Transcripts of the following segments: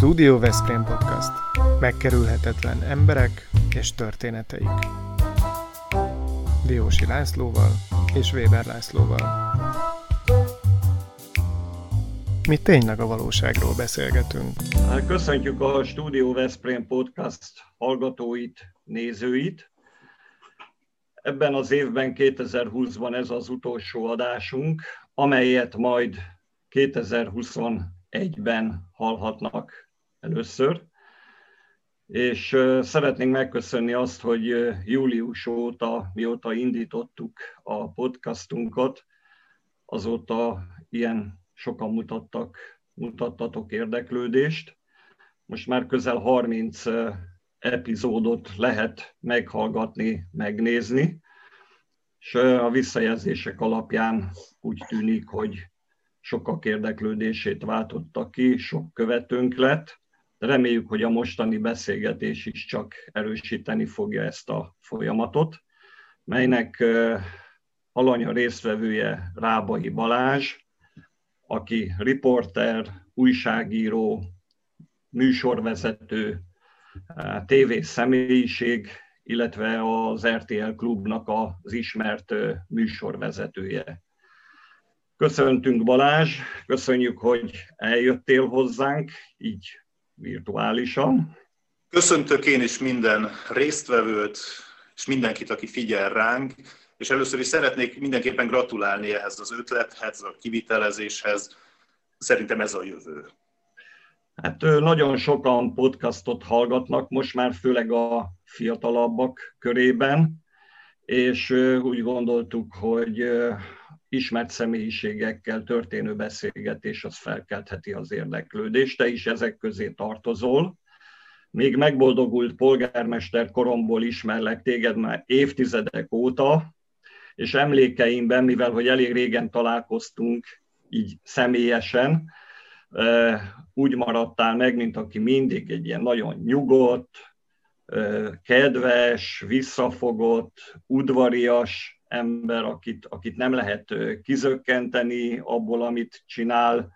Studio Veszprém Podcast. Megkerülhetetlen emberek és történeteik. Diósi Lászlóval és Weber Lászlóval. Mi tényleg a valóságról beszélgetünk. Köszöntjük a Studio Veszprém Podcast hallgatóit, nézőit. Ebben az évben, 2020-ban ez az utolsó adásunk, amelyet majd 2021-ben hallhatnak először. És szeretnénk megköszönni azt, hogy július óta, mióta indítottuk a podcastunkat, azóta ilyen sokan mutattak, mutattatok érdeklődést. Most már közel 30 epizódot lehet meghallgatni, megnézni, és a visszajelzések alapján úgy tűnik, hogy sokak érdeklődését váltotta ki, sok követőnk lett. Reméljük, hogy a mostani beszélgetés is csak erősíteni fogja ezt a folyamatot, melynek alanya résztvevője Rábai Balázs, aki riporter, újságíró, műsorvezető, TV személyiség, illetve az RTL klubnak az ismert műsorvezetője. Köszöntünk Balázs, köszönjük, hogy eljöttél hozzánk, így virtuálisan. Köszöntök én is minden résztvevőt, és mindenkit, aki figyel ránk, és először is szeretnék mindenképpen gratulálni ehhez az ötlethez, a kivitelezéshez. Szerintem ez a jövő. Hát nagyon sokan podcastot hallgatnak, most már főleg a fiatalabbak körében, és úgy gondoltuk, hogy ismert személyiségekkel történő beszélgetés az felkeltheti az érdeklődést. Te is ezek közé tartozol. Még megboldogult polgármester koromból ismerlek téged már évtizedek óta, és emlékeimben, mivel hogy elég régen találkoztunk így személyesen, úgy maradtál meg, mint aki mindig egy ilyen nagyon nyugodt, kedves, visszafogott, udvarias ember, akit, akit nem lehet kizökkenteni abból, amit csinál.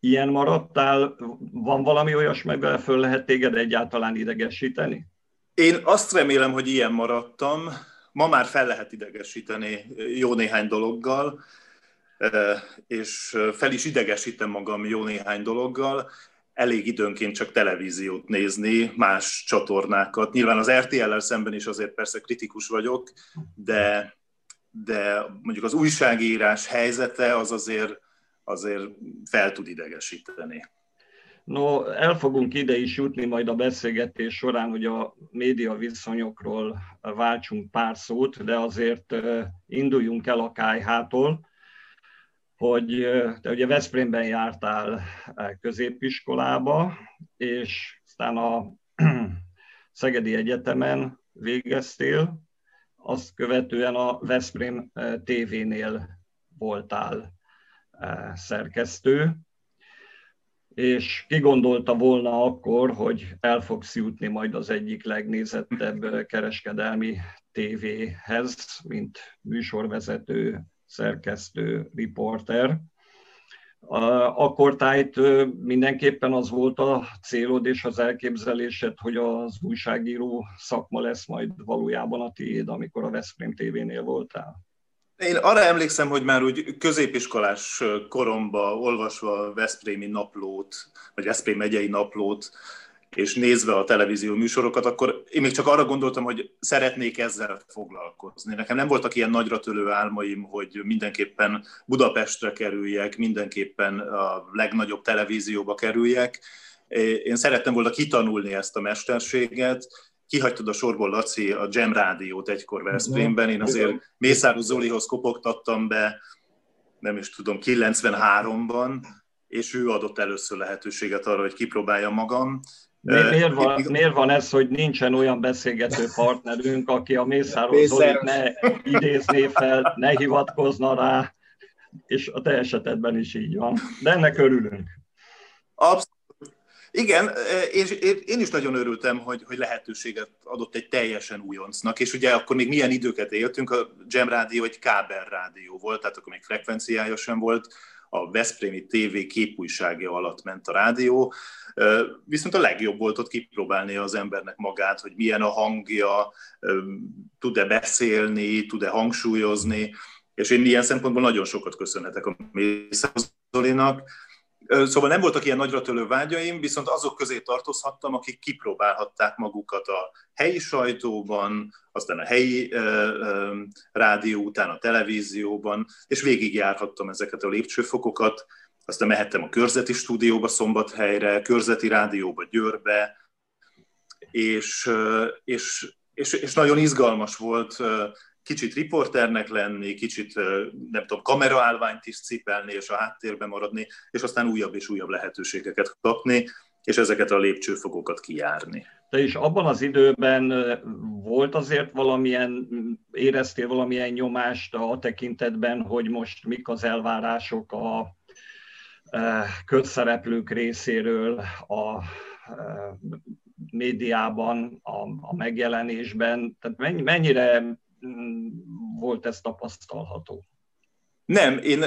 Ilyen maradtál? Van valami olyasmi, amivel föl lehet téged egyáltalán idegesíteni? Én azt remélem, hogy ilyen maradtam. Ma már fel lehet idegesíteni jó néhány dologgal, és fel is idegesítem magam jó néhány dologgal elég időnként csak televíziót nézni, más csatornákat. Nyilván az RTL-el szemben is azért persze kritikus vagyok, de, de mondjuk az újságírás helyzete az azért, azért fel tud idegesíteni. No, el fogunk ide is jutni majd a beszélgetés során, hogy a média viszonyokról váltsunk pár szót, de azért induljunk el a kájhától hogy te ugye Veszprémben jártál középiskolába, és aztán a Szegedi Egyetemen végeztél, azt követően a Veszprém TV-nél voltál szerkesztő, és ki gondolta volna akkor, hogy el fogsz jutni majd az egyik legnézettebb kereskedelmi tévéhez, mint műsorvezető, szerkesztő, riporter. Akkor tájt mindenképpen az volt a célod és az elképzelésed, hogy az újságíró szakma lesz majd valójában a tiéd, amikor a Veszprém TV-nél voltál? Én arra emlékszem, hogy már úgy középiskolás koromban olvasva a Veszprémi naplót, vagy Veszprém megyei naplót, és nézve a televízió műsorokat, akkor én még csak arra gondoltam, hogy szeretnék ezzel foglalkozni. Nekem nem voltak ilyen nagyra tölő álmaim, hogy mindenképpen Budapestre kerüljek, mindenképpen a legnagyobb televízióba kerüljek. Én szerettem volna kitanulni ezt a mesterséget, kihagytad a sorból, Laci, a Jam Rádiót egykor Veszprémben. Én azért Mészáros Zolihoz kopogtattam be, nem is tudom, 93-ban, és ő adott először lehetőséget arra, hogy kipróbálja magam. Miért van, miért van ez, hogy nincsen olyan beszélgető partnerünk, aki a Mészáros Zolit ne idézné fel, ne hivatkozna rá, és a te esetedben is így van. De ennek örülünk. Abszolút. Igen, és én is nagyon örültem, hogy, hogy lehetőséget adott egy teljesen újoncnak, és ugye akkor még milyen időket éltünk, a Jam Rádió egy kábel rádió volt, tehát akkor még frekvenciája sem volt, a Veszprémi TV képújságja alatt ment a rádió, viszont a legjobb volt ott kipróbálni az embernek magát, hogy milyen a hangja, tud-e beszélni, tud-e hangsúlyozni, és én ilyen szempontból nagyon sokat köszönhetek a Mészáros Szóval nem voltak ilyen nagyra tölő vágyaim, viszont azok közé tartozhattam, akik kipróbálhatták magukat a helyi sajtóban, aztán a helyi ö, ö, rádió után a televízióban, és végigjárhattam ezeket a lépcsőfokokat, aztán mehettem a körzeti stúdióba Szombathelyre, körzeti rádióba Győrbe, és, és, és, és nagyon izgalmas volt kicsit riporternek lenni, kicsit, nem tudom, kameraállványt is cipelni, és a háttérben maradni, és aztán újabb és újabb lehetőségeket kapni, és ezeket a lépcsőfokokat kijárni. De is abban az időben volt azért valamilyen, éreztél valamilyen nyomást a tekintetben, hogy most mik az elvárások a közszereplők részéről a médiában, a, megjelenésben, tehát mennyire volt ez tapasztalható? Nem, én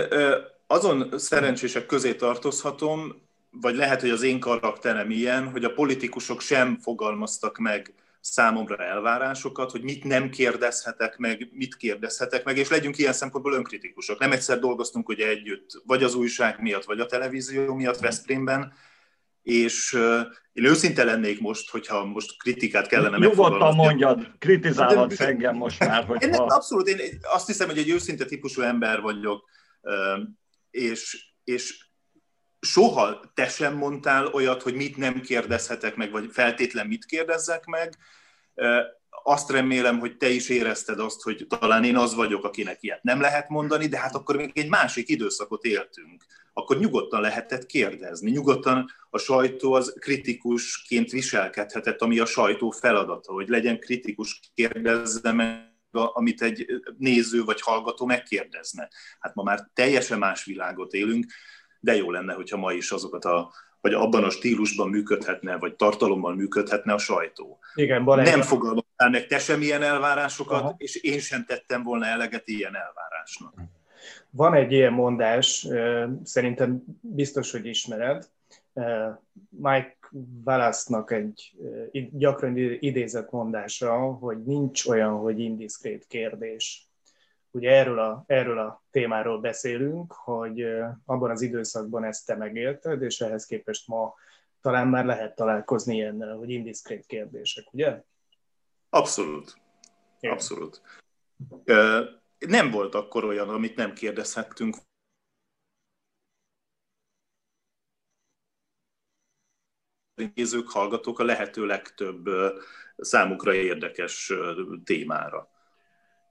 azon szerencsések közé tartozhatom, vagy lehet, hogy az én karakterem ilyen, hogy a politikusok sem fogalmaztak meg számomra elvárásokat, hogy mit nem kérdezhetek meg, mit kérdezhetek meg, és legyünk ilyen szempontból önkritikusok. Nem egyszer dolgoztunk ugye együtt, vagy az újság miatt, vagy a televízió miatt Veszprémben, és én őszinte lennék most, hogyha most kritikát kellene Nyugodtan mondjad, kritizálhatsz engem most már. Hogyha... Én, abszolút, én azt hiszem, hogy egy őszinte típusú ember vagyok, és, és soha te sem mondtál olyat, hogy mit nem kérdezhetek meg, vagy feltétlen mit kérdezzek meg. Azt remélem, hogy te is érezted azt, hogy talán én az vagyok, akinek ilyet nem lehet mondani, de hát akkor még egy másik időszakot éltünk akkor nyugodtan lehetett kérdezni. Nyugodtan a sajtó az kritikusként viselkedhetett, ami a sajtó feladata, hogy legyen kritikus, kérdezze meg, amit egy néző vagy hallgató megkérdezne. Hát ma már teljesen más világot élünk, de jó lenne, hogyha ma is azokat a vagy abban a stílusban működhetne, vagy tartalommal működhetne a sajtó. Igen, Balázs. Nem fogalmaztál meg te sem ilyen elvárásokat, Aha. és én sem tettem volna eleget ilyen elvárásnak. Van egy ilyen mondás, szerintem biztos, hogy ismered, Mike Wallace-nak egy gyakran idézett mondása, hogy nincs olyan, hogy indiszkrét kérdés. Ugye erről a, erről a témáról beszélünk, hogy abban az időszakban ezt te megélted, és ehhez képest ma talán már lehet találkozni ilyennel, hogy indiszkrét kérdések, ugye? Abszolút. Abszolút nem volt akkor olyan, amit nem kérdezhettünk. Nézők, hallgatók a lehető legtöbb számukra érdekes témára.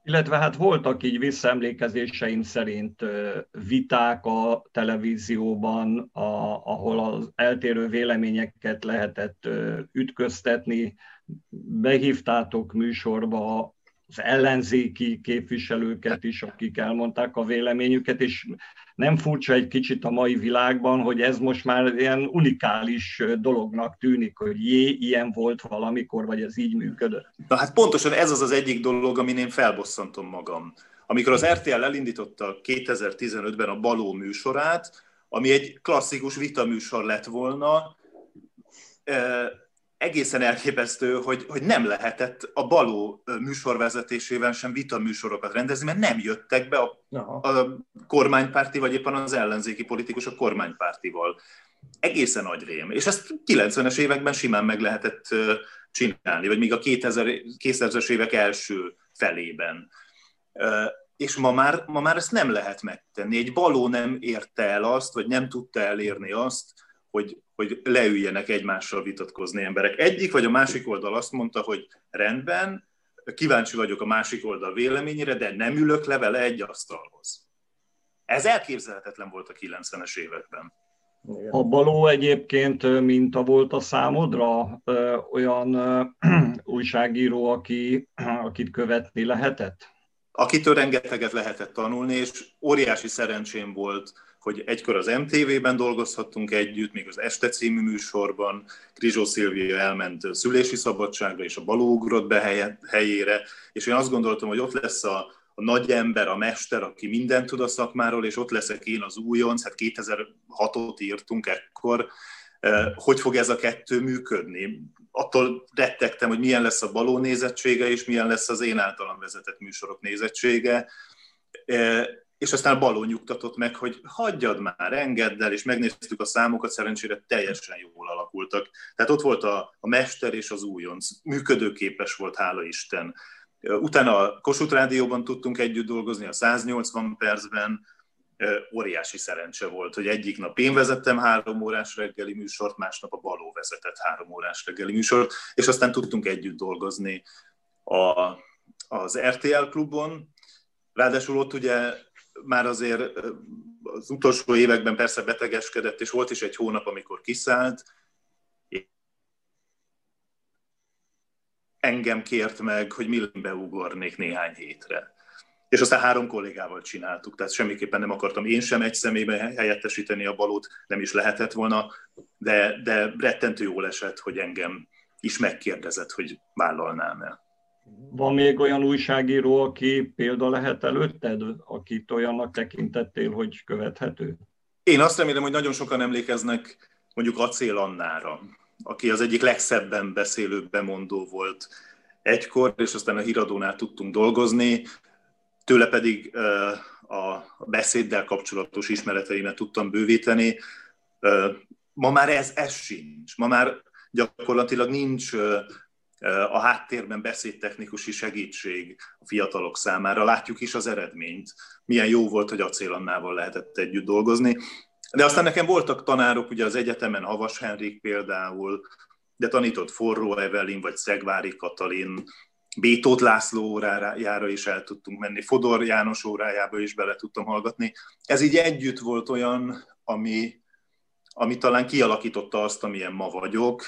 Illetve hát voltak így visszaemlékezéseim szerint viták a televízióban, a, ahol az eltérő véleményeket lehetett ütköztetni. Behívtátok műsorba az ellenzéki képviselőket is, akik elmondták a véleményüket, és nem furcsa egy kicsit a mai világban, hogy ez most már ilyen unikális dolognak tűnik, hogy jé, ilyen volt valamikor, vagy ez így működött. Na hát pontosan ez az az egyik dolog, amin én felbosszantom magam. Amikor az RTL elindította 2015-ben a Baló műsorát, ami egy klasszikus vitaműsor lett volna, eh, egészen elképesztő, hogy, hogy nem lehetett a Baló műsorvezetésével sem vita műsorokat rendezni, mert nem jöttek be a, a kormánypárti, vagy éppen az ellenzéki politikus a kormánypártival. Egészen nagy rém. És ezt 90-es években simán meg lehetett csinálni, vagy még a 2000, es évek első felében. És ma már, ma már ezt nem lehet megtenni. Egy baló nem érte el azt, vagy nem tudta elérni azt, hogy, hogy leüljenek egymással vitatkozni emberek. Egyik vagy a másik oldal azt mondta, hogy rendben, kíváncsi vagyok a másik oldal véleményére, de nem ülök le vele egy asztalhoz. Ez elképzelhetetlen volt a 90-es években. A Baló egyébként minta volt a számodra olyan újságíró, aki, akit követni lehetett? Akitől rengeteget lehetett tanulni, és óriási szerencsém volt hogy egykor az MTV-ben dolgozhattunk együtt, még az Este című műsorban, Krizsó Szilvia elment szülési szabadságra, és a Baló ugrott be helyére, és én azt gondoltam, hogy ott lesz a, a nagy ember, a mester, aki mindent tud a szakmáról, és ott leszek én az újonc, hát 2006-ot írtunk ekkor, hogy fog ez a kettő működni? Attól rettegtem, hogy milyen lesz a baló nézettsége, és milyen lesz az én általam vezetett műsorok nézettsége és aztán a baló nyugtatott meg, hogy hagyjad már, engedd el, és megnéztük a számokat, szerencsére teljesen jól alakultak. Tehát ott volt a, a mester és az újonc, működőképes volt, hála Isten. Utána a Kossuth Rádióban tudtunk együtt dolgozni, a 180 percben, óriási szerencse volt, hogy egyik nap én vezettem három órás reggeli műsort, másnap a Baló vezetett három órás reggeli műsort, és aztán tudtunk együtt dolgozni a, az RTL klubon. Ráadásul ott ugye már azért az utolsó években persze betegeskedett, és volt is egy hónap, amikor kiszállt. Engem kért meg, hogy Millenbe ugornék néhány hétre. És aztán három kollégával csináltuk, tehát semmiképpen nem akartam én sem egy személyben helyettesíteni a balót, nem is lehetett volna, de, de rettentő jól esett, hogy engem is megkérdezett, hogy vállalnám el. Van még olyan újságíró, aki példa lehet előtted, akit olyannak tekintettél, hogy követhető? Én azt remélem, hogy nagyon sokan emlékeznek mondjuk Acél Annára, aki az egyik legszebben beszélő bemondó volt egykor, és aztán a híradónál tudtunk dolgozni, tőle pedig a beszéddel kapcsolatos ismereteimet tudtam bővíteni. Ma már ez, ez sincs. Ma már gyakorlatilag nincs a háttérben beszédtechnikusi segítség a fiatalok számára. Látjuk is az eredményt. Milyen jó volt, hogy Acélannával lehetett együtt dolgozni. De aztán nekem voltak tanárok, ugye az egyetemen Havas Henrik például, de tanított Forró Evelin, vagy Szegvári Katalin, Bétót László órájára is el tudtunk menni, Fodor János órájába is bele tudtam hallgatni. Ez így együtt volt olyan, ami, ami talán kialakította azt, amilyen ma vagyok.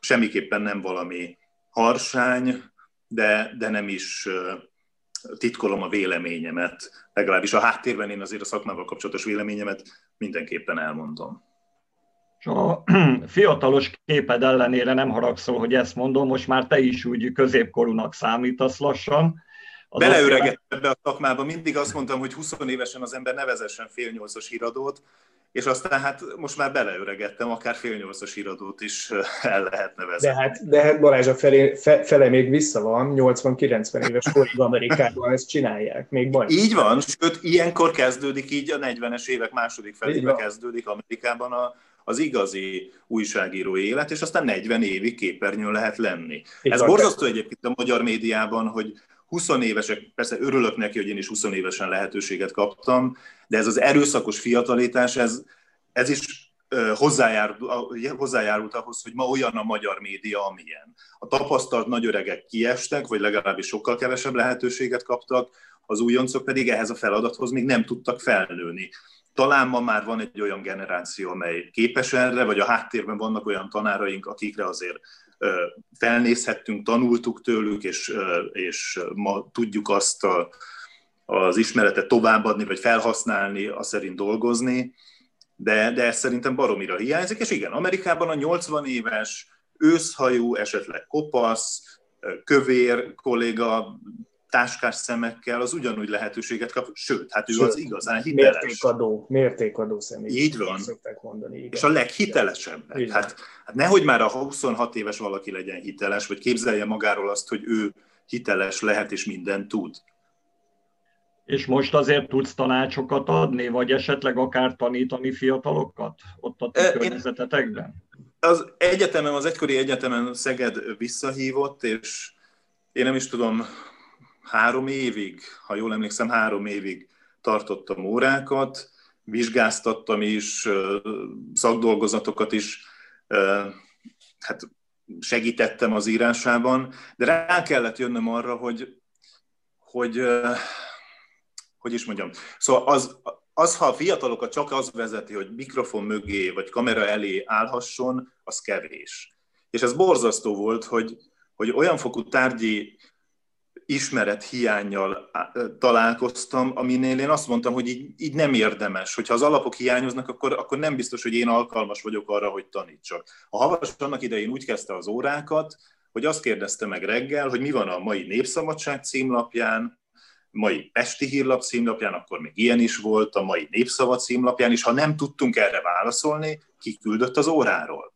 Semmiképpen nem valami harsány, de, de nem is titkolom a véleményemet, legalábbis a háttérben én azért a szakmával kapcsolatos véleményemet mindenképpen elmondom. A fiatalos képed ellenére nem haragszol, hogy ezt mondom, most már te is úgy középkorúnak számítasz lassan. Beleöregettem ebbe a szakmába, mindig azt mondtam, hogy 20 évesen az ember nevezessen fél nyolcos híradót, és aztán hát most már beleöregettem, akár fél nyolcas iradót is el lehet nevezni. De hát, de hát Balázs a felé, fe, fele még vissza van, 80-90 éves korig Amerikában ezt csinálják, még baj. Így van, sőt, ilyenkor kezdődik így a 40-es évek második felébe kezdődik Amerikában a, az igazi újságíró élet, és aztán 40 évig képernyőn lehet lenni. Így Ez borzasztó egyébként a magyar médiában, hogy 20 évesek, persze örülök neki, hogy én is 20 évesen lehetőséget kaptam, de ez az erőszakos fiatalítás, ez, ez is hozzájárult, hozzájárult ahhoz, hogy ma olyan a magyar média, amilyen. A tapasztalt nagy öregek kiestek, vagy legalábbis sokkal kevesebb lehetőséget kaptak, az újoncok pedig ehhez a feladathoz még nem tudtak felnőni. Talán ma már van egy olyan generáció, amely képes erre, vagy a háttérben vannak olyan tanáraink, akikre azért felnézhettünk, tanultuk tőlük, és, és ma tudjuk azt a, az ismeretet továbbadni, vagy felhasználni, azt szerint dolgozni, de, de ez szerintem baromira hiányzik, és igen, Amerikában a 80 éves, őszhajú, esetleg kopasz, kövér kolléga táskás szemekkel, az ugyanúgy lehetőséget kap, sőt, hát ő sőt, az igazán hiteles. Mértékadó, mértékadó személy. Így van. Mondani, igen. És a leghitelesebb. Hát, hát nehogy már a 26 éves valaki legyen hiteles, vagy képzelje magáról azt, hogy ő hiteles lehet és mindent tud. És most azért tudsz tanácsokat adni, vagy esetleg akár tanítani fiatalokat ott a környezetetekben? Az egyetemen, az egykori egyetemen Szeged visszahívott, és én nem is tudom, három évig, ha jól emlékszem, három évig tartottam órákat, vizsgáztattam is, szakdolgozatokat is, hát segítettem az írásában, de rá kellett jönnöm arra, hogy, hogy hogy is mondjam, szóval az, az, ha a fiatalokat csak az vezeti, hogy mikrofon mögé vagy kamera elé állhasson, az kevés. És ez borzasztó volt, hogy, hogy olyan fokú tárgyi ismeret hiányjal találkoztam, aminél én azt mondtam, hogy így, így nem érdemes. Hogyha az alapok hiányoznak, akkor, akkor nem biztos, hogy én alkalmas vagyok arra, hogy tanítsak. A Havas annak idején úgy kezdte az órákat, hogy azt kérdezte meg reggel, hogy mi van a mai Népszabadság címlapján, mai Pesti Hírlap címlapján, akkor még ilyen is volt, a mai Népszava címlapján is, ha nem tudtunk erre válaszolni, kiküldött az óráról.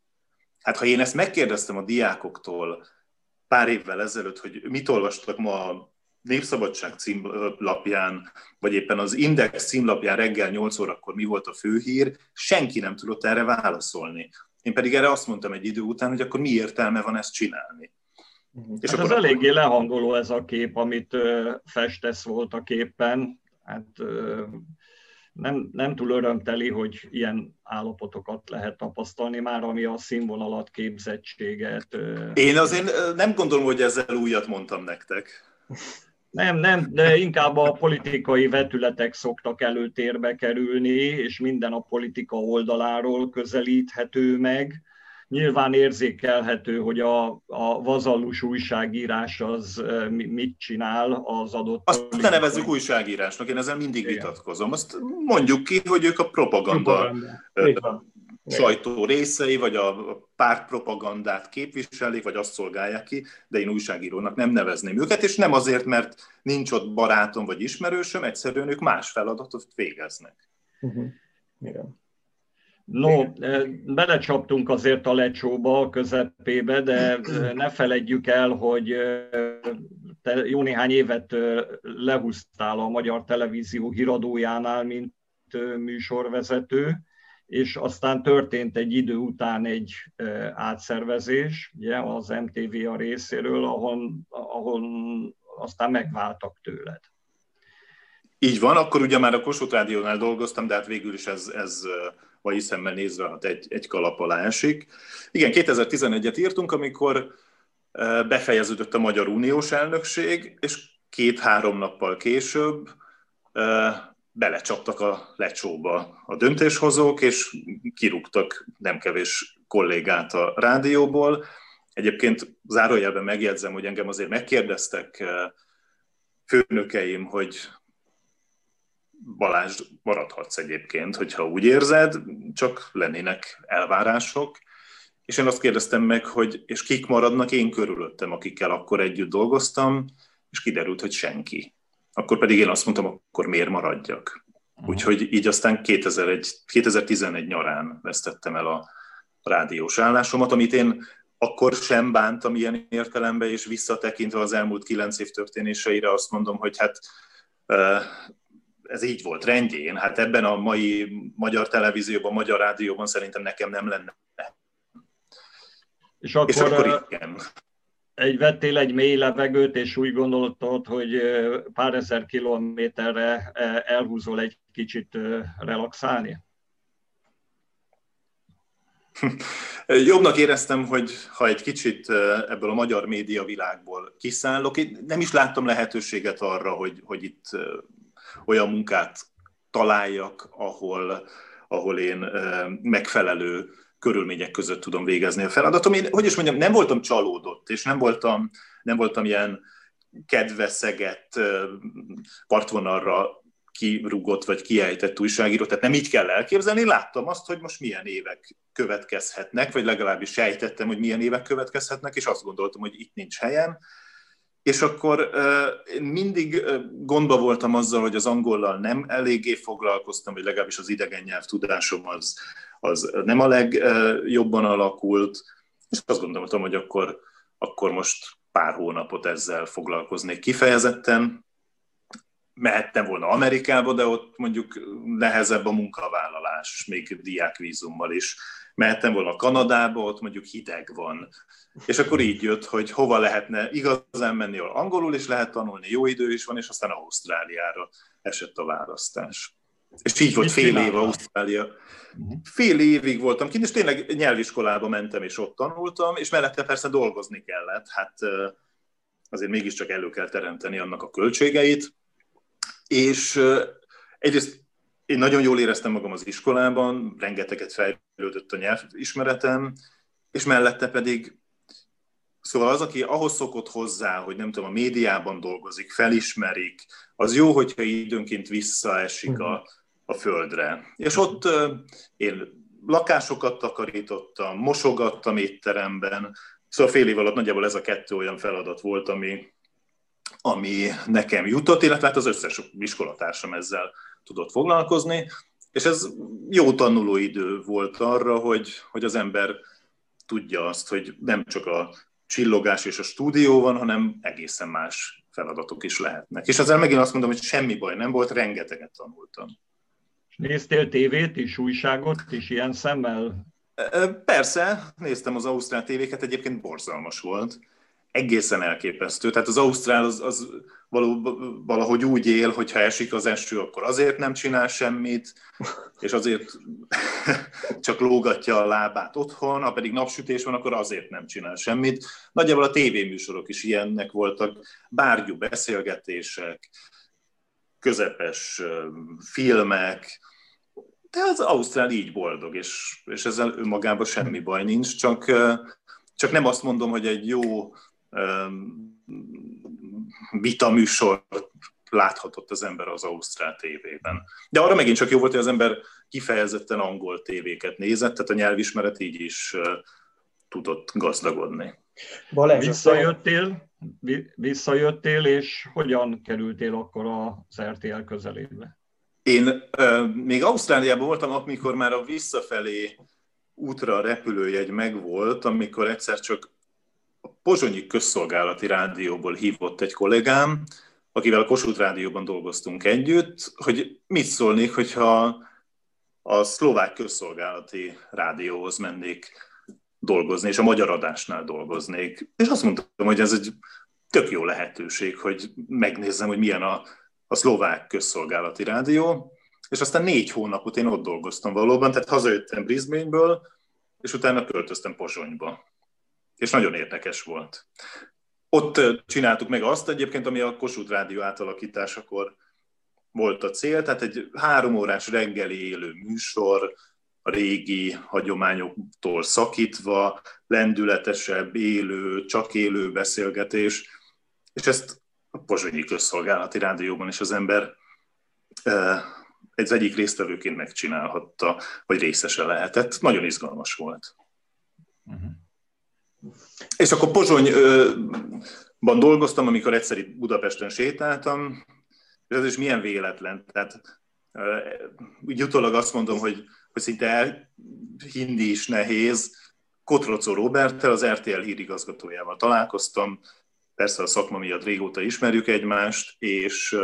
Hát ha én ezt megkérdeztem a diákoktól pár évvel ezelőtt, hogy mit olvastak ma a Népszabadság címlapján, vagy éppen az Index címlapján reggel 8 órakor mi volt a főhír, senki nem tudott erre válaszolni. Én pedig erre azt mondtam egy idő után, hogy akkor mi értelme van ezt csinálni. Uh-huh. És hát akkor az eléggé lehangoló ez a kép, amit festesz volt a képen. Hát nem, nem túl örömteli, hogy ilyen állapotokat lehet tapasztalni már, ami a színvonalat, képzettséget. Én azért nem gondolom, hogy ezzel újat mondtam nektek. Nem, nem, de inkább a politikai vetületek szoktak előtérbe kerülni, és minden a politika oldaláról közelíthető meg. Nyilván érzékelhető, hogy a, a vazallus újságírás az mit csinál az adott... Azt ne nevezzük újságírásnak, én ezzel mindig Igen. vitatkozom. Azt mondjuk ki, hogy ők a propaganda, propaganda sajtó részei, vagy a pártpropagandát képviselik, vagy azt szolgálják ki, de én újságírónak nem nevezném őket, és nem azért, mert nincs ott barátom vagy ismerősöm, egyszerűen ők más feladatot végeznek. Uh-huh. Igen. No, belecsaptunk azért a lecsóba, a közepébe, de ne feledjük el, hogy te jó néhány évet lehúztál a Magyar Televízió híradójánál, mint műsorvezető, és aztán történt egy idő után egy átszervezés ugye, az MTV a részéről, ahol, ahol aztán megváltak tőled. Így van, akkor ugye már a Kossuth Rádiónál dolgoztam, de hát végül is ez, ez mai szemmel nézve hát egy, egy kalap alá esik. Igen, 2011-et írtunk, amikor befejeződött a Magyar Uniós elnökség, és két-három nappal később belecsaptak a lecsóba a döntéshozók, és kirúgtak nem kevés kollégát a rádióból. Egyébként zárójelben megjegyzem, hogy engem azért megkérdeztek eh, főnökeim, hogy Balázs, maradhatsz egyébként, hogyha úgy érzed, csak lennének elvárások. És én azt kérdeztem meg, hogy és kik maradnak én körülöttem, akikkel akkor együtt dolgoztam, és kiderült, hogy senki akkor pedig én azt mondtam, akkor miért maradjak. Úgyhogy így aztán 2001, 2011 nyarán vesztettem el a rádiós állásomat, amit én akkor sem bántam ilyen értelemben, és visszatekintve az elmúlt kilenc év történéseire azt mondom, hogy hát ez így volt rendjén. Hát ebben a mai magyar televízióban, magyar rádióban szerintem nekem nem lenne. És akkor, és akkor igen egy vettél egy mély levegőt, és úgy gondoltad, hogy pár ezer kilométerre elhúzol egy kicsit relaxálni? Jobbnak éreztem, hogy ha egy kicsit ebből a magyar média világból kiszállok, én nem is láttam lehetőséget arra, hogy, hogy itt olyan munkát találjak, ahol, ahol én megfelelő körülmények között tudom végezni a feladatom. Én, hogy is mondjam, nem voltam csalódott, és nem voltam, nem voltam ilyen kedveszeget partvonalra kirúgott vagy kiejtett újságíró, tehát nem így kell elképzelni. Láttam azt, hogy most milyen évek következhetnek, vagy legalábbis sejtettem, hogy milyen évek következhetnek, és azt gondoltam, hogy itt nincs helyen. És akkor én mindig gondba voltam azzal, hogy az angollal nem eléggé foglalkoztam, vagy legalábbis az idegen nyelv tudásom az, az nem a legjobban alakult, és azt gondoltam, hogy akkor, akkor most pár hónapot ezzel foglalkoznék kifejezetten. Mehettem volna Amerikába, de ott mondjuk nehezebb a munkavállalás, még diákvízummal is. Mehettem volna Kanadába, ott mondjuk hideg van. És akkor így jött, hogy hova lehetne igazán menni, ahol angolul is lehet tanulni, jó idő is van, és aztán Ausztráliára esett a választás. És így volt fél év Ausztrália. Mhm. Fél évig voltam kint, és tényleg nyelviskolába mentem, és ott tanultam, és mellette persze dolgozni kellett. Hát azért mégiscsak elő kell teremteni annak a költségeit. És egyrészt én nagyon jól éreztem magam az iskolában, rengeteget fejlődött a nyelvismeretem, és mellette pedig Szóval az, aki ahhoz szokott hozzá, hogy nem tudom, a médiában dolgozik, felismerik, az jó, hogyha időnként visszaesik a, a földre. És ott én lakásokat takarítottam, mosogattam étteremben, szóval fél év alatt nagyjából ez a kettő olyan feladat volt, ami, ami nekem jutott, illetve hát az összes iskolatársam ezzel tudott foglalkozni, és ez jó tanuló idő volt arra, hogy, hogy az ember tudja azt, hogy nem csak a csillogás és a stúdió van, hanem egészen más feladatok is lehetnek. És ezzel megint azt mondom, hogy semmi baj nem volt, rengeteget tanultam. Néztél tévét is, újságot is ilyen szemmel? Persze, néztem az Ausztrál tévéket, egyébként borzalmas volt egészen elképesztő. Tehát az Ausztrál az, az valahogy úgy él, hogy ha esik az eső, akkor azért nem csinál semmit, és azért csak lógatja a lábát otthon, ha pedig napsütés van, akkor azért nem csinál semmit. Nagyjából a tévéműsorok is ilyennek voltak, bárgyú beszélgetések, közepes filmek, de az Ausztrál így boldog, és, és ezzel önmagában semmi baj nincs, csak, csak nem azt mondom, hogy egy jó vitaműsor láthatott az ember az Ausztrál tévében. De arra megint csak jó volt, hogy az ember kifejezetten angol tévéket nézett, tehát a nyelvismeret így is tudott gazdagodni. Balázs, visszajöttél, visszajöttél, és hogyan kerültél akkor az RTL közelébe? Én euh, még Ausztráliában voltam, amikor már a visszafelé útra a repülőjegy megvolt, amikor egyszer csak Pozsonyi Közszolgálati Rádióból hívott egy kollégám, akivel a Kossuth Rádióban dolgoztunk együtt, hogy mit szólnék, hogyha a szlovák közszolgálati rádióhoz mennék dolgozni, és a magyar adásnál dolgoznék. És azt mondtam, hogy ez egy tök jó lehetőség, hogy megnézzem, hogy milyen a, a szlovák közszolgálati rádió. És aztán négy hónapot én ott dolgoztam valóban, tehát hazajöttem Brisbaneből, és utána költöztem Pozsonyba és nagyon érdekes volt. Ott csináltuk meg azt egyébként, ami a Kossuth Rádió átalakításakor volt a cél, tehát egy három órás reggeli élő műsor, a régi hagyományoktól szakítva, lendületesebb, élő, csak élő beszélgetés, és ezt a Pozsonyi Közszolgálati Rádióban is az ember egy egyik résztvevőként megcsinálhatta, vagy részese lehetett. Nagyon izgalmas volt. Uh-huh. És akkor Pozsonyban dolgoztam, amikor egyszer itt Budapesten sétáltam, és ez is milyen véletlen. Tehát úgy utólag azt mondom, hogy, hogy szinte hindi is nehéz. Kotrocó Roberttel, az RTL hírigazgatójával találkoztam, persze a szakma miatt régóta ismerjük egymást, és,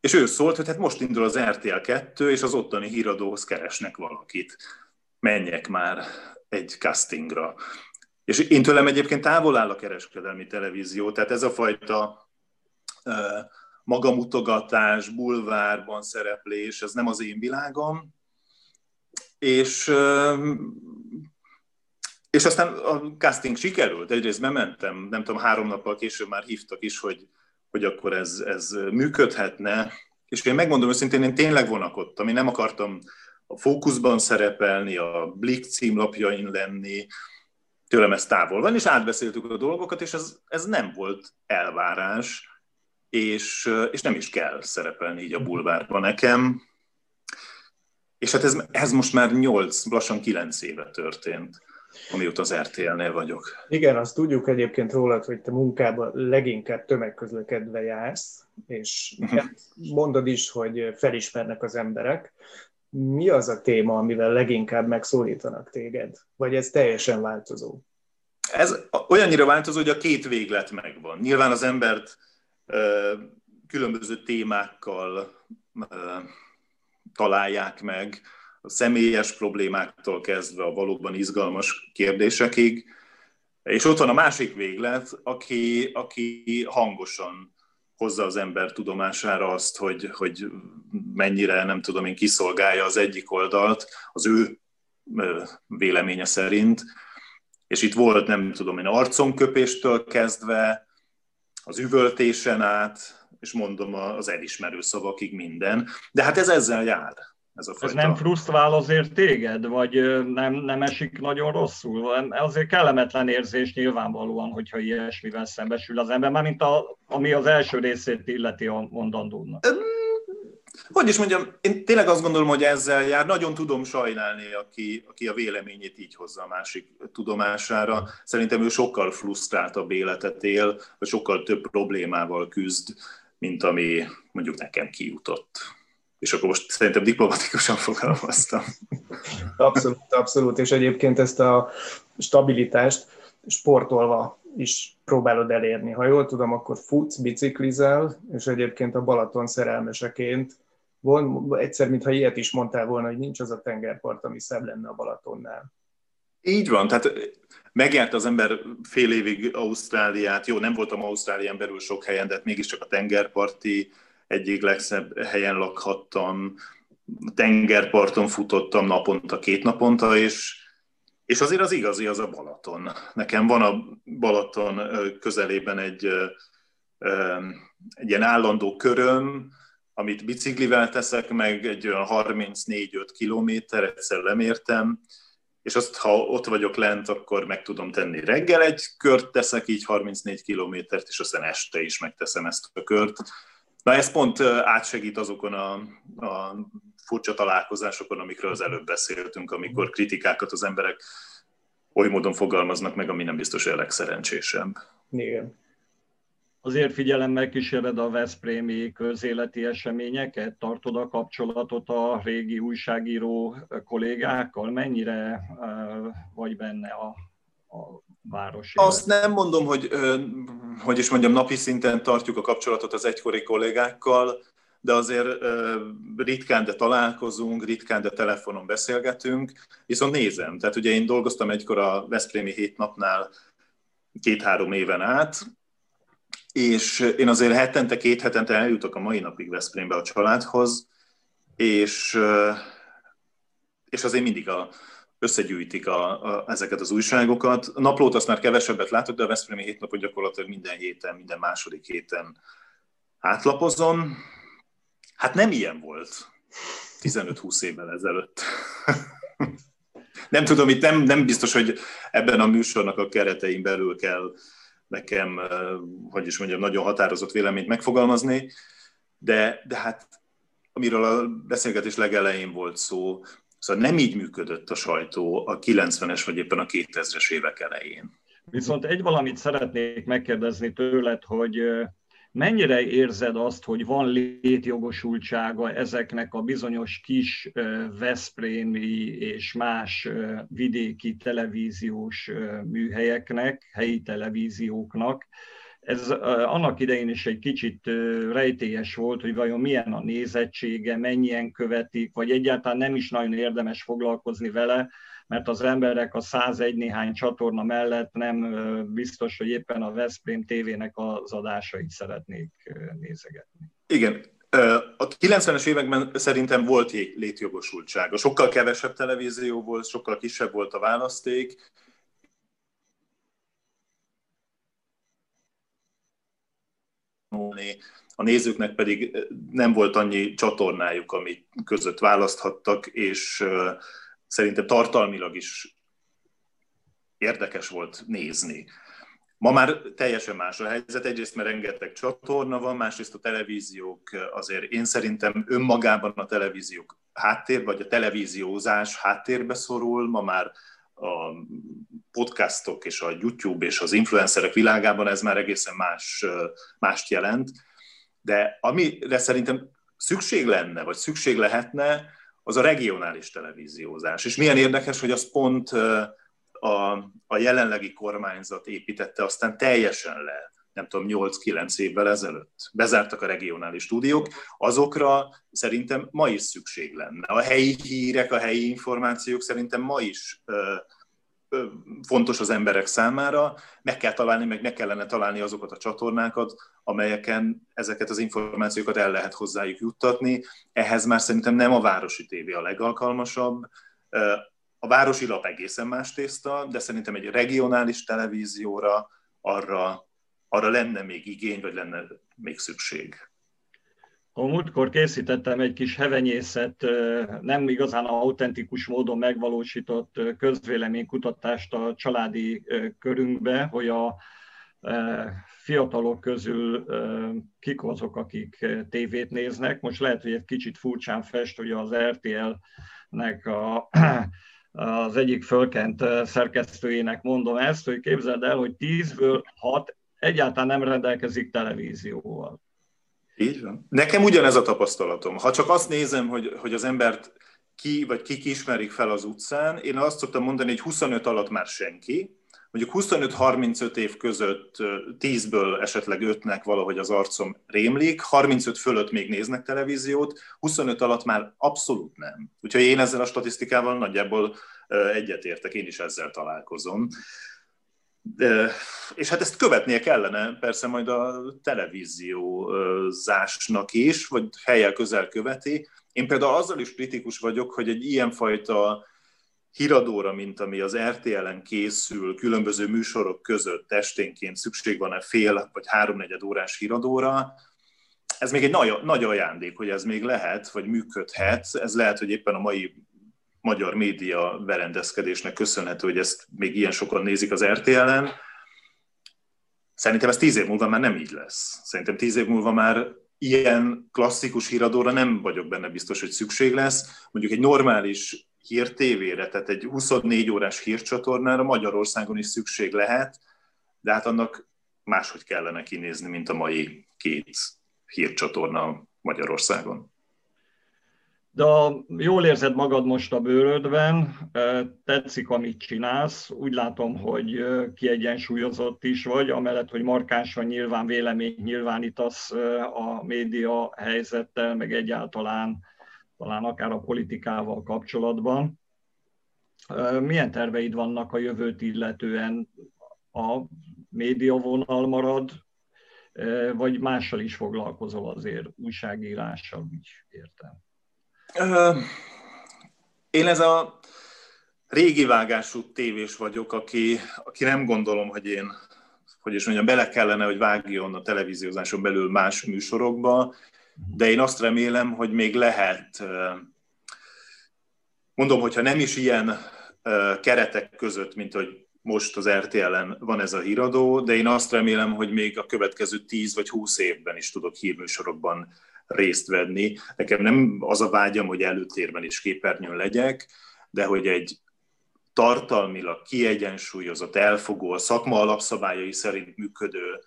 és ő szólt, hogy hát most indul az RTL 2, és az ottani híradóhoz keresnek valakit. Menjek már egy castingra. És én tőlem egyébként távol áll a kereskedelmi televízió, tehát ez a fajta magamutogatás, bulvárban szereplés, ez nem az én világom. És, és aztán a casting sikerült, egyrészt bementem, nem tudom, három nappal később már hívtak is, hogy, hogy akkor ez, ez működhetne, és én megmondom őszintén, én tényleg vonakodtam, én nem akartam a fókuszban szerepelni, a Blick címlapjain lenni, tőlem ez távol van, és átbeszéltük a dolgokat, és ez, ez nem volt elvárás, és, és nem is kell szerepelni így a bulvárban nekem. És hát ez, ez most már 8, lassan 9 éve történt, amióta az RTL-nél vagyok. Igen, azt tudjuk egyébként rólad, hogy te munkában leginkább tömegközlekedve jársz, és mhm. mondod is, hogy felismernek az emberek mi az a téma, amivel leginkább megszólítanak téged? Vagy ez teljesen változó? Ez olyannyira változó, hogy a két véglet megvan. Nyilván az embert különböző témákkal találják meg, a személyes problémáktól kezdve a valóban izgalmas kérdésekig, és ott van a másik véglet, aki, aki hangosan hozza az ember tudomására azt, hogy, hogy mennyire, nem tudom én, kiszolgálja az egyik oldalt, az ő véleménye szerint. És itt volt, nem tudom én, arconköpéstől kezdve, az üvöltésen át, és mondom az elismerő szavakig minden. De hát ez ezzel jár. Ez, a fajta... ez nem frusztrál azért téged, vagy nem, nem esik nagyon rosszul? Azért kellemetlen érzés nyilvánvalóan, hogyha ilyesmivel szembesül az ember, mint a, ami az első részét illeti a mondandónak. hogy is mondjam, én tényleg azt gondolom, hogy ezzel jár. Nagyon tudom sajnálni, aki, aki a véleményét így hozza a másik tudomására. Szerintem ő sokkal frusztráltabb életet él, vagy sokkal több problémával küzd, mint ami mondjuk nekem kijutott. És akkor most szerintem diplomatikusan fogalmaztam. Abszolút, abszolút. És egyébként ezt a stabilitást sportolva is próbálod elérni. Ha jól tudom, akkor futsz, biciklizel, és egyébként a Balaton szerelmeseként von, egyszer, mintha ilyet is mondtál volna, hogy nincs az a tengerpart, ami szebb lenne a Balatonnál. Így van, tehát megjárt az ember fél évig Ausztráliát, jó, nem voltam Ausztrálián belül sok helyen, de hát mégiscsak a tengerparti egyik legszebb helyen lakhattam, tengerparton futottam naponta, két naponta, és, és azért az igazi az a Balaton. Nekem van a Balaton közelében egy, egy ilyen állandó köröm, amit biciklivel teszek meg, egy olyan 34-5 kilométer, egyszer lemértem, és azt, ha ott vagyok lent, akkor meg tudom tenni reggel egy kört teszek, így 34 kilométert, és aztán este is megteszem ezt a kört. Na ez pont átsegít azokon a, a furcsa találkozásokon, amikről az előbb beszéltünk, amikor kritikákat az emberek oly módon fogalmaznak meg, ami nem biztos a legszerencsésebb. Igen. Azért figyelemmel kíséred a Veszprémi közéleti eseményeket? Tartod a kapcsolatot a régi újságíró kollégákkal? Mennyire vagy benne a, a város? Azt nem mondom, hogy, hogy is mondjam, napi szinten tartjuk a kapcsolatot az egykori kollégákkal, de azért ritkán, de találkozunk, ritkán, de telefonon beszélgetünk, viszont nézem. Tehát ugye én dolgoztam egykor a Veszprémi hét napnál két-három éven át, és én azért hetente, két hetente eljutok a mai napig Veszprémbe a családhoz, és, és azért mindig a, összegyűjtik a, a, ezeket az újságokat. A naplót azt már kevesebbet látok, de a Veszprémi hét napot gyakorlatilag minden héten, minden második héten átlapozom. Hát nem ilyen volt 15-20 évvel ezelőtt. nem tudom, itt nem, nem biztos, hogy ebben a műsornak a keretein belül kell nekem, hogy is mondjam, nagyon határozott véleményt megfogalmazni, de, de hát amiről a beszélgetés legelején volt szó, szóval nem így működött a sajtó a 90-es vagy éppen a 2000-es évek elején. Viszont egy valamit szeretnék megkérdezni tőled, hogy Mennyire érzed azt, hogy van létjogosultsága ezeknek a bizonyos kis Veszprémi és más vidéki televíziós műhelyeknek, helyi televízióknak? Ez annak idején is egy kicsit rejtélyes volt, hogy vajon milyen a nézettsége, mennyien követik, vagy egyáltalán nem is nagyon érdemes foglalkozni vele, mert az emberek a 101 néhány csatorna mellett nem biztos, hogy éppen a Veszprém TV-nek az adásait szeretnék nézegetni. Igen, a 90-es években szerintem volt létjogosultsága. Sokkal kevesebb televízió volt, sokkal kisebb volt a választék, a nézőknek pedig nem volt annyi csatornájuk, amit között választhattak, és szerintem tartalmilag is érdekes volt nézni. Ma már teljesen más a helyzet. Egyrészt, mert rengeteg csatorna van, másrészt a televíziók azért én szerintem önmagában a televíziók háttér, vagy a televíziózás háttérbe szorul. Ma már a podcastok és a YouTube és az influencerek világában ez már egészen más, mást jelent. De amire szerintem szükség lenne, vagy szükség lehetne, az a regionális televíziózás. És milyen érdekes, hogy az pont a, a jelenlegi kormányzat építette aztán teljesen le, nem tudom, 8-9 évvel ezelőtt. Bezártak a regionális stúdiók, azokra szerintem ma is szükség lenne. A helyi hírek, a helyi információk szerintem ma is fontos az emberek számára, meg kell találni, meg meg kellene találni azokat a csatornákat, amelyeken ezeket az információkat el lehet hozzájuk juttatni. Ehhez már szerintem nem a városi tévé a legalkalmasabb. A városi lap egészen más tészta, de szerintem egy regionális televízióra arra, arra lenne még igény, vagy lenne még szükség. A múltkor készítettem egy kis hevenyészet, nem igazán autentikus módon megvalósított közvéleménykutatást a családi körünkbe, hogy a fiatalok közül kik azok, akik tévét néznek. Most lehet, hogy egy kicsit furcsán fest, hogy az RTL-nek a, az egyik fölkent szerkesztőjének mondom ezt, hogy képzeld el, hogy tízből hat egyáltalán nem rendelkezik televízióval. Így van. Nekem ugyanez a tapasztalatom. Ha csak azt nézem, hogy, hogy az embert ki vagy kik ismerik fel az utcán, én azt szoktam mondani, hogy 25 alatt már senki, mondjuk 25-35 év között 10-ből esetleg 5-nek valahogy az arcom rémlik, 35 fölött még néznek televíziót, 25 alatt már abszolút nem. Úgyhogy én ezzel a statisztikával nagyjából egyetértek, én is ezzel találkozom. És hát ezt követnie kellene persze majd a televíziózásnak is, vagy helyel közel követi. Én például azzal is kritikus vagyok, hogy egy ilyenfajta híradóra, mint ami az RTL-en készül, különböző műsorok között esténként szükség van-e fél vagy háromnegyed órás híradóra, ez még egy nagy, nagy ajándék, hogy ez még lehet, vagy működhet. Ez lehet, hogy éppen a mai magyar média berendezkedésnek köszönhető, hogy ezt még ilyen sokan nézik az RTL-en. Szerintem ez tíz év múlva már nem így lesz. Szerintem tíz év múlva már ilyen klasszikus híradóra nem vagyok benne biztos, hogy szükség lesz. Mondjuk egy normális hírtévére, tehát egy 24 órás hírcsatornára Magyarországon is szükség lehet, de hát annak máshogy kellene kinézni, mint a mai két hírcsatorna Magyarországon. De jól érzed magad most a bőrödben, tetszik, amit csinálsz, úgy látom, hogy kiegyensúlyozott is vagy, amellett, hogy markánsan nyilván véleményt nyilvánítasz a média helyzettel, meg egyáltalán talán akár a politikával kapcsolatban. Milyen terveid vannak a jövőt illetően? A média vonal marad, vagy mással is foglalkozol azért, újságírással, úgy értem? Én ez a régi vágású tévés vagyok, aki, aki nem gondolom, hogy én, hogy is mondjam, bele kellene, hogy vágjon a televíziózáson belül más műsorokba, de én azt remélem, hogy még lehet, mondom, hogyha nem is ilyen keretek között, mint hogy most az RTL-en van ez a híradó, de én azt remélem, hogy még a következő 10 vagy 20 évben is tudok hírműsorokban részt venni. Nekem nem az a vágyam, hogy előtérben is képernyőn legyek, de hogy egy tartalmilag kiegyensúlyozott, elfogó, a szakma alapszabályai szerint működő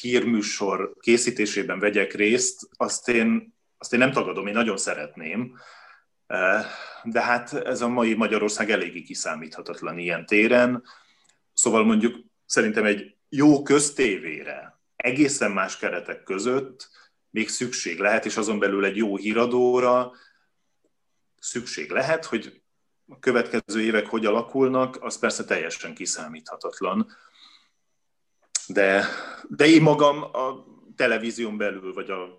hírműsor készítésében vegyek részt, azt én, azt én nem tagadom, én nagyon szeretném, de hát ez a mai Magyarország eléggé kiszámíthatatlan ilyen téren. Szóval mondjuk szerintem egy jó köztévére, egészen más keretek között még szükség lehet, és azon belül egy jó híradóra szükség lehet, hogy a következő évek hogy alakulnak, az persze teljesen kiszámíthatatlan de, de én magam a televízión belül, vagy a,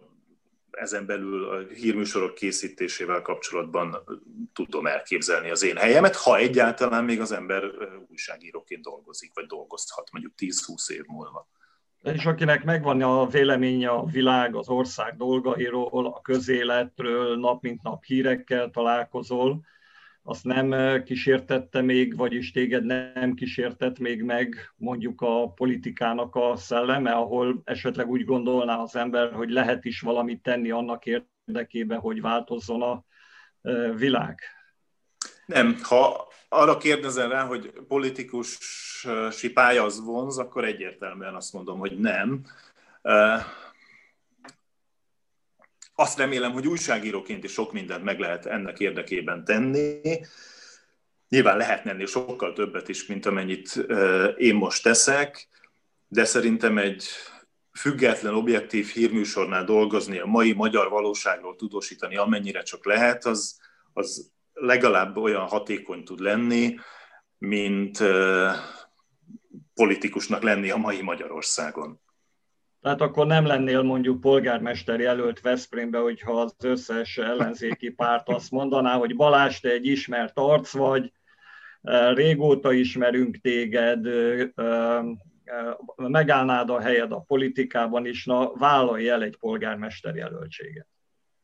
ezen belül a hírműsorok készítésével kapcsolatban tudom elképzelni az én helyemet, ha egyáltalán még az ember újságíróként dolgozik, vagy dolgozhat mondjuk 10-20 év múlva. És akinek megvan a véleménye a világ, az ország dolgairól, a közéletről, nap mint nap hírekkel találkozol, azt nem kísértette még, vagyis téged nem kísértett még meg mondjuk a politikának a szelleme, ahol esetleg úgy gondolná az ember, hogy lehet is valamit tenni annak érdekében, hogy változzon a világ? Nem, ha arra kérdezel rá, hogy politikusi pálya az vonz, akkor egyértelműen azt mondom, hogy nem azt remélem, hogy újságíróként is sok mindent meg lehet ennek érdekében tenni. Nyilván lehetne ennél sokkal többet is, mint amennyit én most teszek, de szerintem egy független, objektív hírműsornál dolgozni, a mai magyar valóságról tudósítani, amennyire csak lehet, az, az legalább olyan hatékony tud lenni, mint politikusnak lenni a mai Magyarországon. Tehát akkor nem lennél mondjuk polgármester jelölt Veszprémbe, hogyha az összes ellenzéki párt azt mondaná, hogy Balázs, te egy ismert arc vagy, régóta ismerünk téged, megállnád a helyed a politikában is, na vállalj el egy polgármester jelöltséget.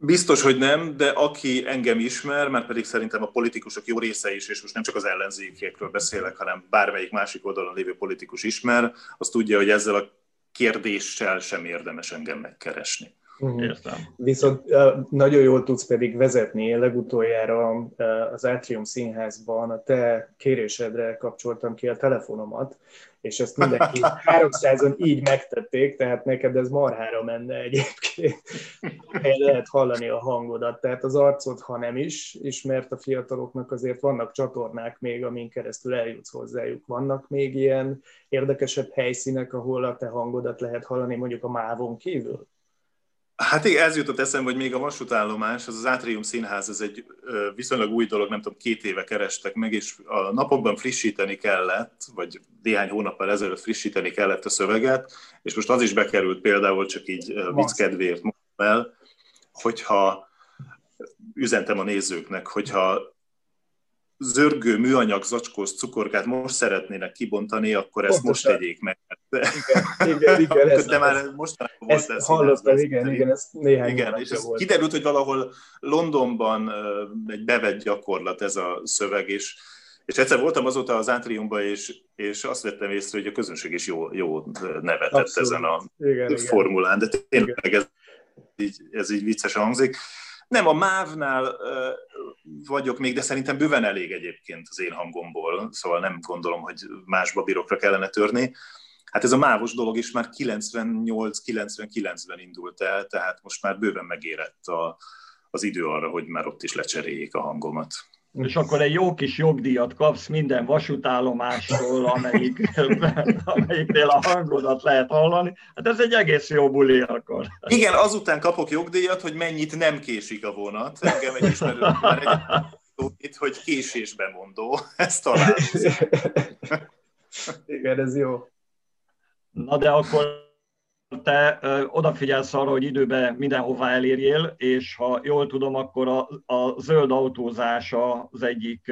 Biztos, hogy nem, de aki engem ismer, mert pedig szerintem a politikusok jó része is, és most nem csak az ellenzékekről beszélek, hanem bármelyik másik oldalon lévő politikus ismer, az tudja, hogy ezzel a kérdéssel sem érdemes engem megkeresni. Mhm. Értem. Viszont nagyon jól tudsz pedig vezetni. Legutoljára az Atrium Színházban a te kérésedre kapcsoltam ki a telefonomat, és ezt mindenki 300-on így megtették, tehát neked ez marhára menne egyébként. Lehet hallani a hangodat, tehát az arcod, ha nem is, ismert a fiataloknak azért vannak csatornák még, amin keresztül eljutsz hozzájuk. Vannak még ilyen érdekesebb helyszínek, ahol a te hangodat lehet hallani, mondjuk a mávon kívül? Hát igen, ez jutott eszembe, hogy még a vasútállomás, az az Átrium Színház, ez egy viszonylag új dolog, nem tudom, két éve kerestek meg, és a napokban frissíteni kellett, vagy néhány hónappal ezelőtt frissíteni kellett a szöveget, és most az is bekerült például, csak így vicc kedvéért mondom el, hogyha üzentem a nézőknek, hogyha zörgő műanyag zacskós cukorkát most szeretnének kibontani, akkor ezt Pontosan. most tegyék meg. Igen, igen, igen. Ez, De már mostanában volt ez. Hallottam, igen, igen, ez néhány igen, és ez volt. kiderült, hogy valahol Londonban egy bevett gyakorlat ez a szöveg, és, és egyszer voltam azóta az átriumban, és, és azt vettem észre, hogy a közönség is jó, jó nevetett Abszolút. ezen a igen, formulán, de tényleg ez így, ez így vicces hangzik. Nem, a mávnál vagyok még, de szerintem bőven elég egyébként az én hangomból, szóval nem gondolom, hogy más babirokra kellene törni. Hát ez a mávos dolog is már 98-99-ben indult el, tehát most már bőven megérett a, az idő arra, hogy már ott is lecseréljék a hangomat és akkor egy jó kis jogdíjat kapsz minden vasútállomástól, amelyik, amelyiknél a hangodat lehet hallani. Hát ez egy egész jó buli akkor. Igen, azután kapok jogdíjat, hogy mennyit nem késik a vonat. Engem egy ismerő már egy hogy késésbe mondó. Ezt talán. Igen, ez jó. Na de akkor te ö, odafigyelsz arra, hogy időben mindenhova elérjél, és ha jól tudom, akkor a, a zöld autózás az egyik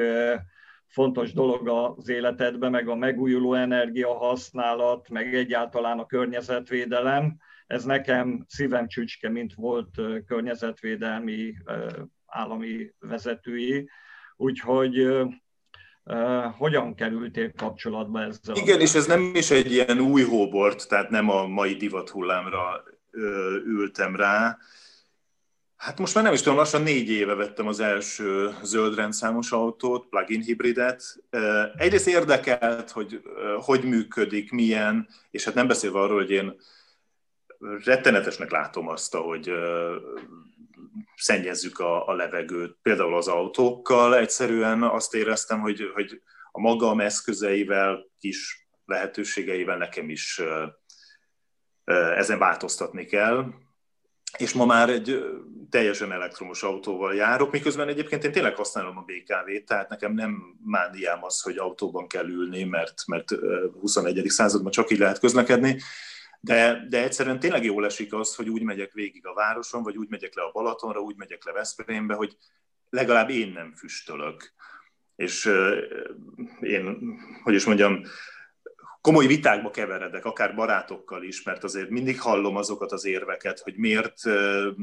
fontos dolog az életedben, meg a megújuló energia használat, meg egyáltalán a környezetvédelem. Ez nekem szívem csücske, mint volt környezetvédelmi állami vezetői. Úgyhogy hogyan kerültél kapcsolatba ezzel? Igen, és ez nem is egy ilyen új hóbort, tehát nem a mai divat hullámra ültem rá. Hát most már nem is tudom, lassan négy éve vettem az első zöld rendszámos autót, plug-in hibridet. Egyrészt érdekelt, hogy hogy működik, milyen, és hát nem beszélve arról, hogy én rettenetesnek látom azt, hogy szennyezzük a, a levegőt. Például az autókkal egyszerűen azt éreztem, hogy, hogy a magam eszközeivel, kis lehetőségeivel nekem is ezen változtatni kell. És ma már egy teljesen elektromos autóval járok, miközben egyébként én tényleg használom a BKV-t, tehát nekem nem mániám az, hogy autóban kell ülni, mert, mert 21. században csak így lehet közlekedni, de, de egyszerűen tényleg jól esik az, hogy úgy megyek végig a városon, vagy úgy megyek le a Balatonra, úgy megyek le Veszprémbe, hogy legalább én nem füstölök. És uh, én, hogy is mondjam, komoly vitákba keveredek, akár barátokkal is, mert azért mindig hallom azokat az érveket, hogy miért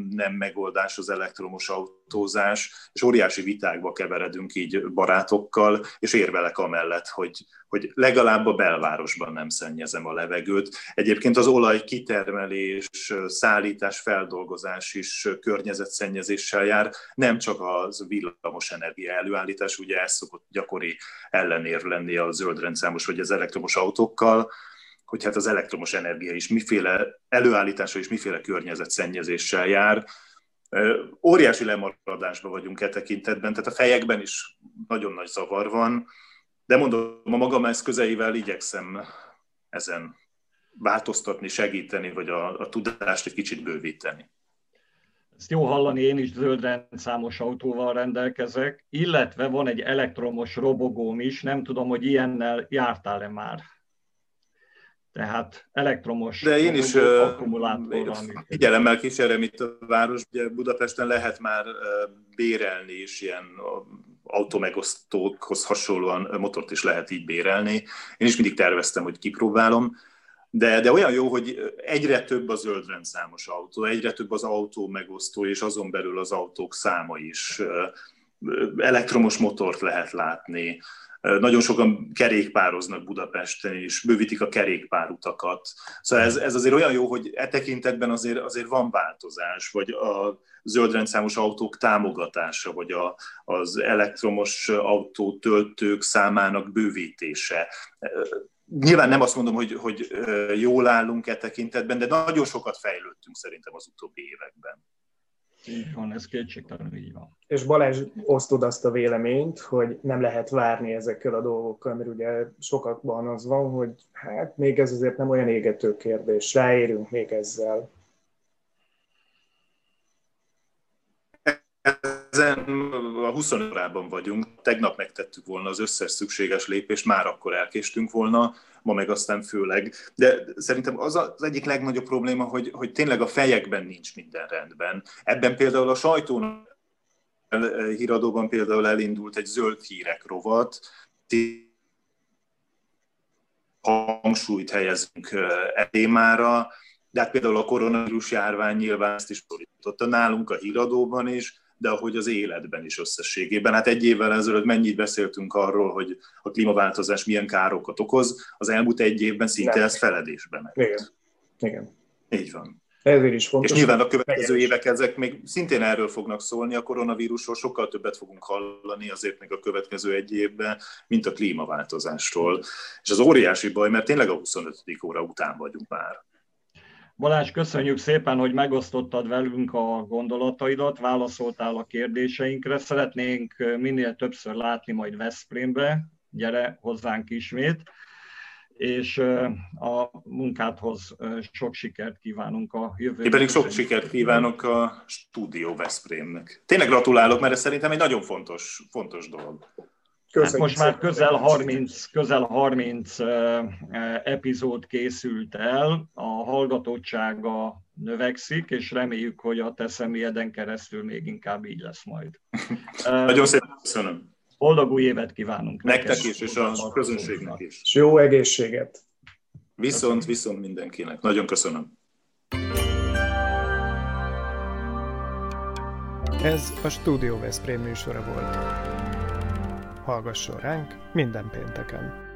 nem megoldás az elektromos autózás, és óriási vitákba keveredünk így barátokkal, és érvelek amellett, hogy, hogy legalább a belvárosban nem szennyezem a levegőt. Egyébként az olaj kitermelés, szállítás, feldolgozás is környezetszennyezéssel jár, nem csak az villamos energia előállítás, ugye ez szokott gyakori ellenérv lenni a zöldrendszámos vagy az elektromos autókkal, hogy hát az elektromos energia is miféle előállítása és miféle környezetszennyezéssel jár. Óriási lemaradásban vagyunk e tekintetben, tehát a fejekben is nagyon nagy zavar van, de mondom, a magam eszközeivel igyekszem ezen változtatni, segíteni, vagy a, a tudást egy kicsit bővíteni. Ezt jó hallani, én is zöld rendszámos autóval rendelkezek, illetve van egy elektromos robogóm is, nem tudom, hogy ilyennel jártál-e már. Tehát elektromos De én is akkumulátor. Figyelemmel kísérem itt a város, ugye Budapesten lehet már bérelni is ilyen automegosztókhoz hasonlóan motort is lehet így bérelni. Én is mindig terveztem, hogy kipróbálom. de, de olyan jó, hogy egyre több a zöldrendszámos autó, egyre több az autó megosztó, és azon belül az autók száma is. Elektromos motort lehet látni, nagyon sokan kerékpároznak Budapesten, és bővítik a kerékpárutakat. Szóval ez, ez azért olyan jó, hogy e tekintetben azért, azért van változás, vagy a zöldrendszámos autók támogatása, vagy a, az elektromos autó töltők számának bővítése. Nyilván nem azt mondom, hogy, hogy jól állunk e tekintetben, de nagyon sokat fejlődtünk szerintem az utóbbi években. Így van, ez kétségtelenül így van. És Balázs, osztod azt a véleményt, hogy nem lehet várni ezekkel a dolgokkal, mert ugye sokakban az van, hogy hát még ez azért nem olyan égető kérdés, ráérünk még ezzel. Ezen a 20 órában vagyunk, tegnap megtettük volna az összes szükséges lépést, már akkor elkéstünk volna, ma meg aztán főleg. De szerintem az az egyik legnagyobb probléma, hogy, hogy tényleg a fejekben nincs minden rendben. Ebben például a sajtón híradóban például elindult egy zöld hírek rovat, hangsúlyt helyezünk e témára, de hát például a koronavírus járvány nyilván ezt is szólította nálunk a híradóban is, de ahogy az életben is összességében. Hát egy évvel ezelőtt mennyit beszéltünk arról, hogy a klímaváltozás milyen károkat okoz, az elmúlt egy évben szinte Nem. ez feledésben ment. Igen. Igen. Így van. Ezért is fontos. És nyilván a következő évek ezek még szintén erről fognak szólni, a koronavírusról sokkal többet fogunk hallani azért még a következő egy évben, mint a klímaváltozásról. És az óriási baj, mert tényleg a 25. óra után vagyunk már. Balázs, köszönjük szépen, hogy megosztottad velünk a gondolataidat, válaszoltál a kérdéseinkre. Szeretnénk minél többször látni majd Veszprémbe, gyere hozzánk ismét, és a munkádhoz sok sikert kívánunk a jövőben. Én pedig sok sikert kívánok a Stúdió Veszprémnek. Tényleg gratulálok, mert ez szerintem egy nagyon fontos, fontos dolog. Köszönjük hát most már közel 30, közel 30 epizód készült el, a hallgatottsága növekszik, és reméljük, hogy a te személyeden keresztül még inkább így lesz majd. Nagyon szépen köszönöm. Boldog új évet kívánunk. Nektek is, és a közönségnek is. És jó egészséget. Viszont, viszont mindenkinek. Nagyon köszönöm. Ez a Studio Veszprém műsora volt hallgasson ránk minden pénteken!